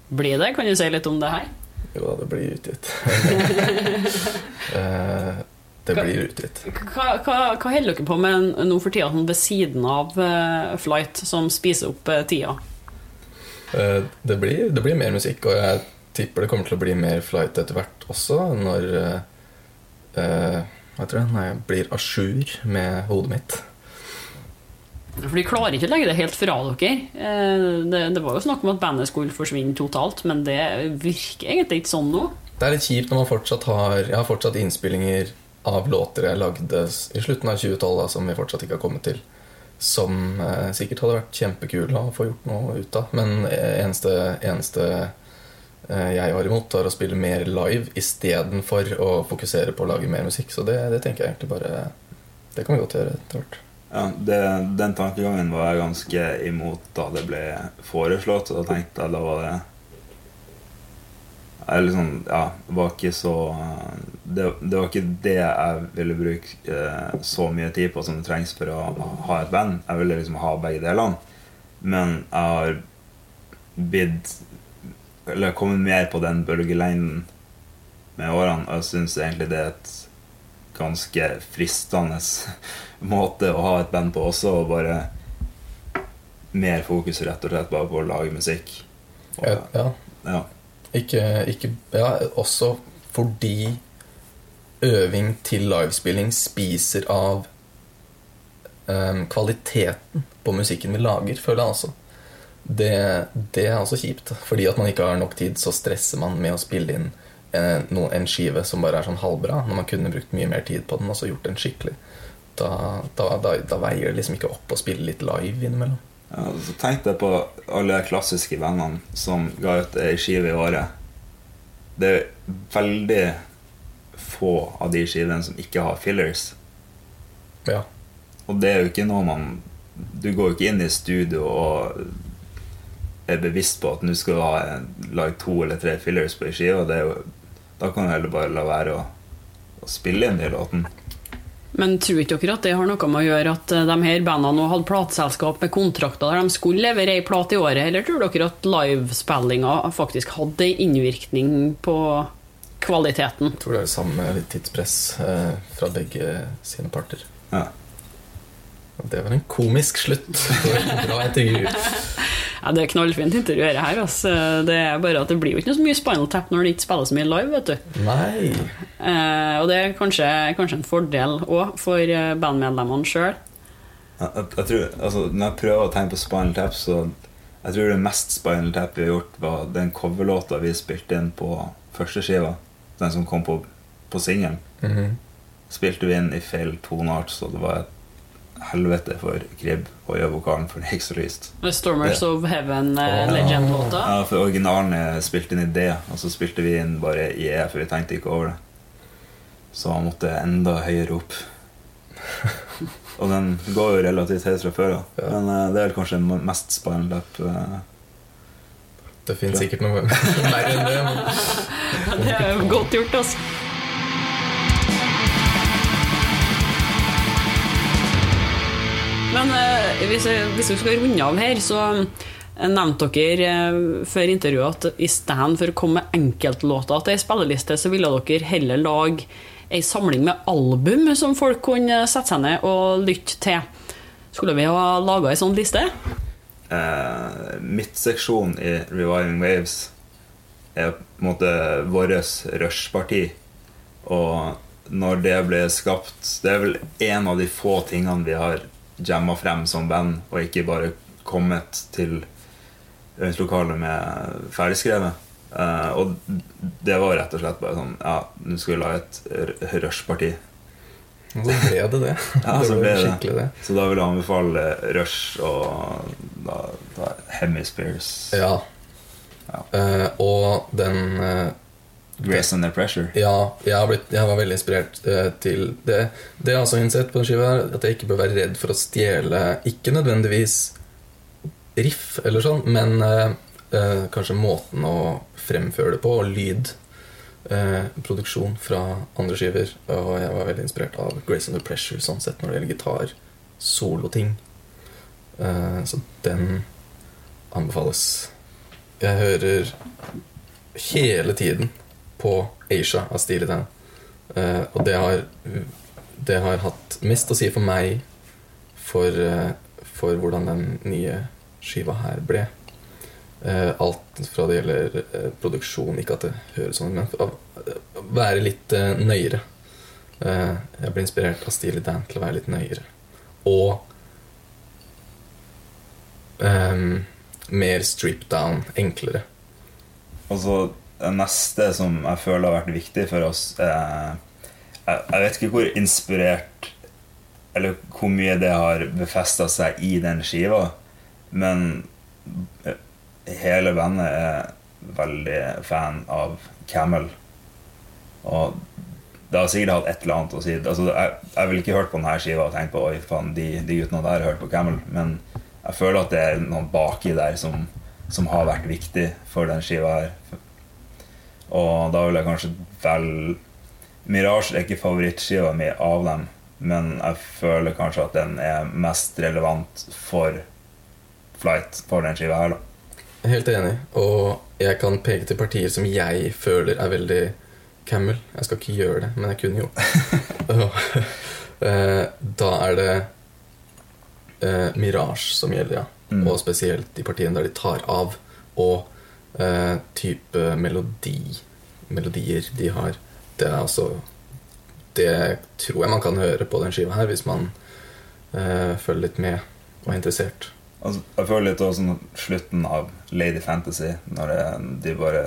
blir det. Kan du si litt om det her? Jo da, det blir utgitt. (laughs) Eh, det blir utgitt. Hva, hva, hva holder dere på med nå for tida sånn ved siden av eh, Flight, som spiser opp eh, tida? Eh, det, blir, det blir mer musikk, og jeg tipper det kommer til å bli mer flight etter hvert også, når eh, eh, det? Når jeg blir à jour med hodet mitt. For de klarer ikke å legge det helt fra dere. Eh, Det, det var jo snakk om at bandet skulle forsvinne totalt, men det virker egentlig ikke sånn nå. Det er litt kjipt når man fortsatt har Jeg har fortsatt innspillinger av låter jeg lagde i slutten av 2012, da, som vi fortsatt ikke har kommet til. Som eh, sikkert hadde vært kjempekule å få gjort noe ut av. Men eh, eneste, eneste eh, jeg har imot, er å spille mer live istedenfor å fokusere på å lage mer musikk. Så det, det tenker jeg egentlig bare Det kan vi godt gjøre etter hvert. Ja, det, Den tankegangen var jeg ganske imot da det ble foreslått. Og da tenkte jeg da var det jeg liksom, ja, var ikke så det, det var ikke det jeg ville bruke eh, så mye tid på som det trengs for å ha et band. Jeg ville liksom ha begge delene. Men jeg har blitt Eller kommet mer på den bølgelengden med årene, og jeg syns egentlig det er et ganske fristende (laughs) måte å ha et band på også, og bare mer fokus rett og slett bare på å lage musikk. Og, Ja, ja. ja. Ikke, ikke Ja, også fordi øving til livespilling spiser av um, kvaliteten på musikken vi lager, føler jeg også. Det, det er også kjipt. Fordi at man ikke har nok tid, så stresser man med å spille inn eh, no, en skive som bare er sånn halvbra, når man kunne brukt mye mer tid på den og så gjort den skikkelig. Da, da, da, da veier det liksom ikke opp å spille litt live innimellom. Ja, så tenkte jeg på alle klassiske vennene som ga ut ei skive i året. Det er veldig få av de skivene som ikke har fillers. Ja. Og det er jo ikke noe man Du går jo ikke inn i studio og er bevisst på at nå skal du ha en, lage to eller tre fillers på ei skive. Da kan du heller bare la være å, å spille inn de låtene. Men tror ikke dere at det har noe med å gjøre at eh, de her bandene nå hadde plateselskap med kontrakter der de skulle levere ei plate i året, eller tror dere at livespillinga faktisk hadde en innvirkning på kvaliteten? Jeg tror det er samme tidspress eh, fra begge sine parter. Ja. Det var en komisk slutt på et bra intervju. (laughs) Ja, det er knallfint intervju dette her. Altså. Det er bare at det blir jo ikke så mye Spinal Tap når det ikke spilles så mye live. vet du. Nei. Eh, og det er kanskje, kanskje en fordel òg for eh, bandmedlemmene sjøl. Jeg, jeg, tror, altså, når jeg prøver å tenke på Spinal Tap, så jeg tror det mest Spinal Tap vi har gjort, var den coverlåta vi spilte inn på første skiva. Den som kom på, på singelen. Mhm. Spilte vi inn i feil toneart, så det var et helvete for Krib å gjøre vokalen, for så lyst. Stormers of Heaven, eh. Legend-låta. Ja, for originalen er spilt inn i det, og så spilte vi inn bare i E, for vi tenkte ikke over det. Så han måtte enda høyere opp. (laughs) Og den går jo relativt høyt fra før av, Ja. men eh, det er vel kanskje den mest Spinal Tap eh, Det finnes sikkert noe mer enn det. Men (laughs) Det er godt gjort, altså. Men eh, hvis, hvis vi skal runde av her, så eh, nevnte dere eh, før intervjuet at i stedet for å komme med enkeltlåter til ei spilleliste, så ville dere heller lage ei samling med album som folk kunne sette seg ned og lytte til. Skulle vi ha laga ei sånn liste? eh, midtseksjonen i Reviving Waves er på en måte vårt rush-parti. Og når det ble skapt Det er vel en av de få tingene vi har jamma frem som band, og ikke bare kommet til øvingslokalet med ferdigskrevet. Uh, og det var rett og slett bare sånn Ja, nå skal vi lage et Rush-parti. Og så ble det det. (laughs) Ja, så ble det. skikkelig det. Så da vil jeg anbefale Rush og da, da Hemispheres. Ja. Ja. Uh, og den eh, Grace Under Pressure. Ja, jeg, har blitt, jeg var veldig inspirert eh, til det. Det jeg også har innsett på den skiva, er at jeg ikke bør være redd for å stjele Ikke nødvendigvis riff eller sånn, men eh, eh, kanskje måten å fremføre det på, og lyd. Eh, produksjon fra andre skiver. Og jeg var veldig inspirert av Grace Under Pressure sånn sett når det gjelder gitar. Soloting. Så den anbefales. Jeg hører hele tiden på Asia av Steely Dan. Uh, og det har, det har hatt mest å si for meg for, uh, for hvordan den nye skiva her ble. Uh, alt fra det gjelder eh, produksjon, ikke at det høres sånn men av være litt eh, nøyere. Eh, jeg ble inspirert av Steely Dan til å være litt nøyere. Og um, mer strip down, enklere. Og så det neste som jeg føler har vært viktig for oss eh, jeg, jeg vet ikke hvor inspirert Eller hvor mye det har befesta seg i den skiva, men hele bandet er veldig fan av Camel. Og det har sikkert hatt et eller annet å si. Altså, jeg, jeg ville ikke hørt på denne skiva og tenkt på Oi, faen, de, de guttene der har hørt på Camel. Men jeg føler at det er noen baki der som, som har vært viktig for den skiva her. Og da vil jeg kanskje vel Mirage er ikke favorittskiva mi av dem, men jeg føler kanskje at den er mest relevant for Flight, for den skiva her, da. Helt enig. Og jeg kan peke til partier som jeg føler er veldig Camel. Jeg skal ikke gjøre det, men jeg kunne jo. (laughs) Eh, da er det eh, Mirage som gjelder, ja. Mm. Og spesielt de partiene der de tar av. Og eh, type melodi melodier de har. Det er altså Det tror jeg man kan høre på den skiva her, hvis man eh, følger litt med og er interessert. Altså, jeg føler litt også sånn slutten av Lady Fantasy, når det, de bare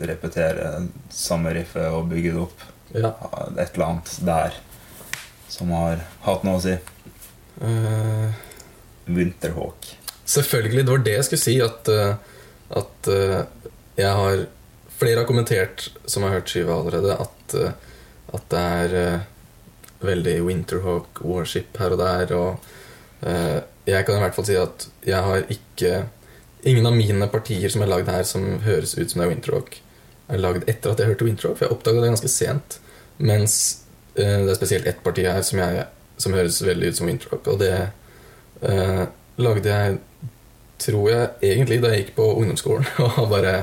repeterer samme riffet og bygger det opp. Ja. Et eller annet der som har hatt noe å si. Uh, Winterhawk. Selvfølgelig, det var det jeg skulle si. At, eh, at uh, jeg har Flere har kommentert, som har hørt skiva allerede, at, uh, at det er uh, veldig Winterhawk Warship her og der. Og jeg kan i hvert fall si at jeg har ikke Ingen av mine partier som er lagd her, som høres ut som det er Winterhawk, er lagd etter at jeg hørte Winterhawk, for jeg oppdaga det ganske sent. Mens det er spesielt ett parti her som, jeg, som høres veldig ut som Winterhawk, og det lagde jeg tror jeg egentlig da jeg gikk på ungdomsskolen (laughs) og bare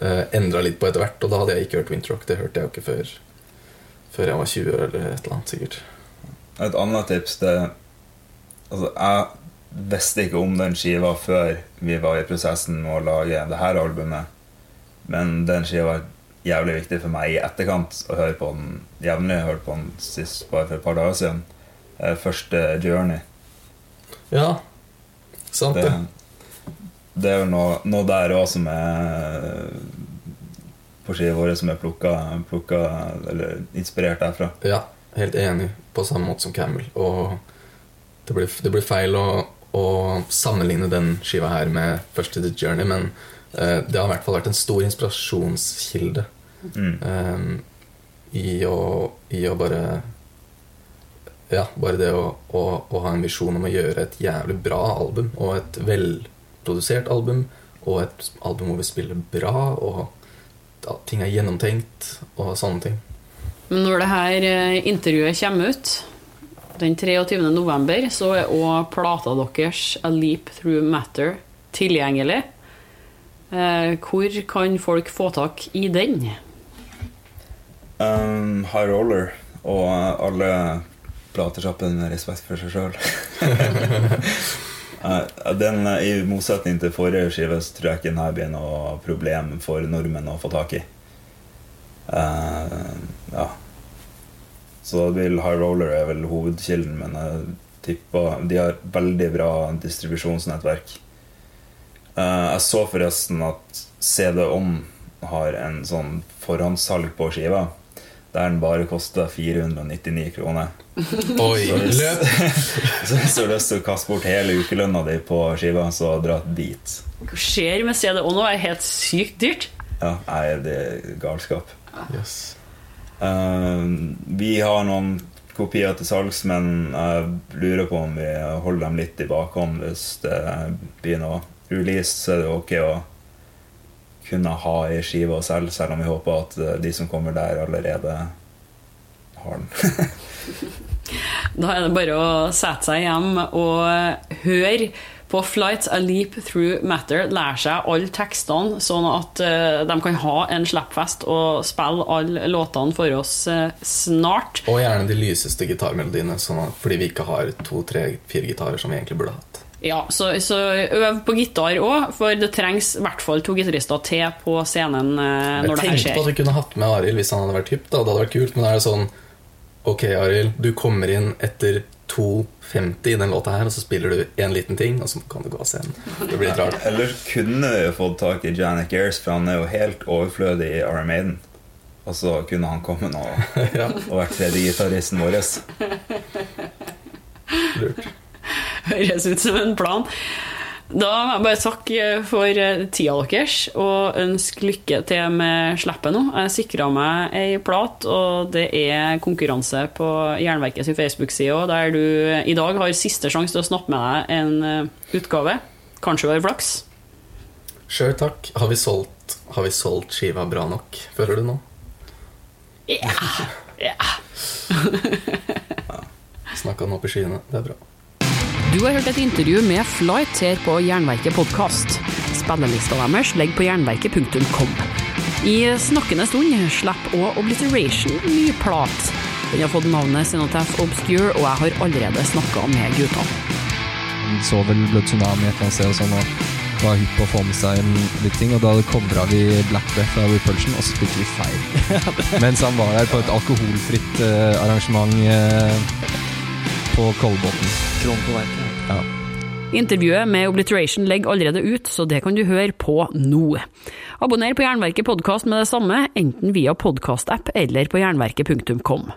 uh, endra litt på etter hvert. Og da hadde jeg ikke hørt Winterrock. Det hørte jeg jo ikke før, før jeg var 20 år eller et eller annet. sikkert. Et annet tips det Altså, jeg visste ikke om den skiva før vi var i prosessen med å lage det her albumet. Men den skiva var jævlig viktig for meg i etterkant å høre på den jevnlig. Jeg hørte på den sist bare for et par dager siden. Eh, Første Journey. Ja, sant Det, det. Det er jo noe, noe der òg som er på skiva vår som er plukka, plukka eller inspirert derfra. Ja, helt enig. På samme måte som Camel. Og det blir, det blir feil å, å sammenligne den skiva her med første The Journey, men eh, det har i hvert fall vært en stor inspirasjonskilde Mm. eh, i, å, i å bare Ja, bare det å, å, å ha en visjon om å gjøre et jævlig bra album, og et velprodusert album, og et album hvor vi spiller bra, og at ting er gjennomtenkt, og sånne ting. Men når det her eh, intervjuet kommer ut den 23. november, så er òg plata deres 'A Leap Through Matter' tilgjengelig. Eh, hvor kan folk få tak i den? Um, High Roller og alle platesjappene med respekt for seg sjøl. (laughs) (laughs) Den, I motsetning til forrige skive så tror jeg ikke denne blir noe problem for nordmenn å få tak i. Uh, ja. Så vil High Roller er vel hovedkilden, men jeg tipper de har veldig bra distribusjonsnettverk. Uh, jeg så forresten at CD-ON har en sånn forhåndssalg på skiva. Der den bare koster 499 kroner. (laughs) Oi, Så hvis- løp! (laughs) Så hvis du har lyst til å kaste bort hele ukelønna di på skiva, så dra dit. Hva skjer med CD og nå? er det helt sykt dyrt. Ja, nei, det er galskap. Yes. Uh, vi har noen kopier til salgs, men jeg lurer på om vi holder dem litt i bakhånd hvis det blir noe release. Så er det ok å kunne ha i skiva selv, selv om vi håper at eh, de som kommer der, allerede har den. (laughs) Da er det bare å sette seg hjem og høre på Flights A Leap Through Matter. Lære seg alle tekstene, sånn at eh, de kan ha en slippfest og spille alle låtene for oss eh, snart. Og gjerne de lyseste gitarmelodiene, sånn at, fordi vi ikke har to, tre, fire gitarer som vi egentlig burde hatt. Ja, så, så øv på gitar òg, for det trengs i hvert fall to gitarister til på scenen eh, når det her skjer. Jeg tenkte på at vi kunne hatt med Arild hvis han hadde vært hypp. da, Det hadde vært kult, men da er det sånn Ok, Arild, du kommer inn etter 2.50 i den låta her, og så spiller du én liten ting, og så kan du gå av scenen. Det blir litt rart. (laughs) Eller kunne vi fått tak i Janet Gears, for han er jo helt overflødig i Iron Maiden. Og så kunne han komme nå (laughs) Ja, og vært tredjegitaristen vår. lurt. (laughs) Høres ut som en plan. Da må jeg bare takke for eh, tida deres og ønske lykke til med slippet nå. Jeg sikra meg ei plat, og det er konkurranse på Jernverkets Facebook-side der du i dag har siste sjanse til å snappe med deg en eh, utgave. Kanskje du har flaks. Sjøl takk. Har vi, solgt, har vi solgt skiva bra nok, føler du nå? Ja. ja. (laughs) Snakka den opp i skyene. Det er bra. Du har hørt et intervju med Flight her på Jernverket podkast. Spillelista deres ligger på jernverket.com. I snakkende stund slipper òg Obliteration ny plat. Den har fått navnet Cenotaph Obscure, og jeg har allerede snakka med guttene. Han så vel Blood Tsunami et eller annet sted og sånn, og var hypp på å få med seg en litt ting, og da covra vi Black Death av Repulsion, og så spilte vi feil. (laughs) Mens han var der på et alkoholfritt eh, arrangement eh, på Kolbotn. Kron på verket. Ja. Intervjuet med Obliteration ligger allerede ut, så det kan du høre på nå. Abonner på Jernverket podkast med det samme, enten via podkastapp eller på jernverket.com.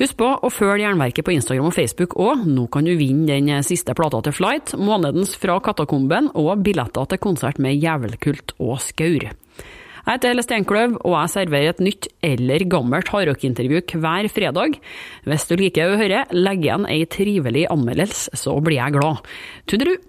Husk på å følge Jernverket på Instagram og Facebook òg. Nå kan du vinne den siste plata til Flight, månedens Fra Katakomben og billetter til konsert med Jævelkult og Skaur. Jeg heter Helle Steinkløv, og jeg serverer et nytt eller gammelt hardrockintervju hver fredag. Hvis du liker å høre, legg igjen ei trivelig anmeldelse, så blir jeg glad. Tudelu!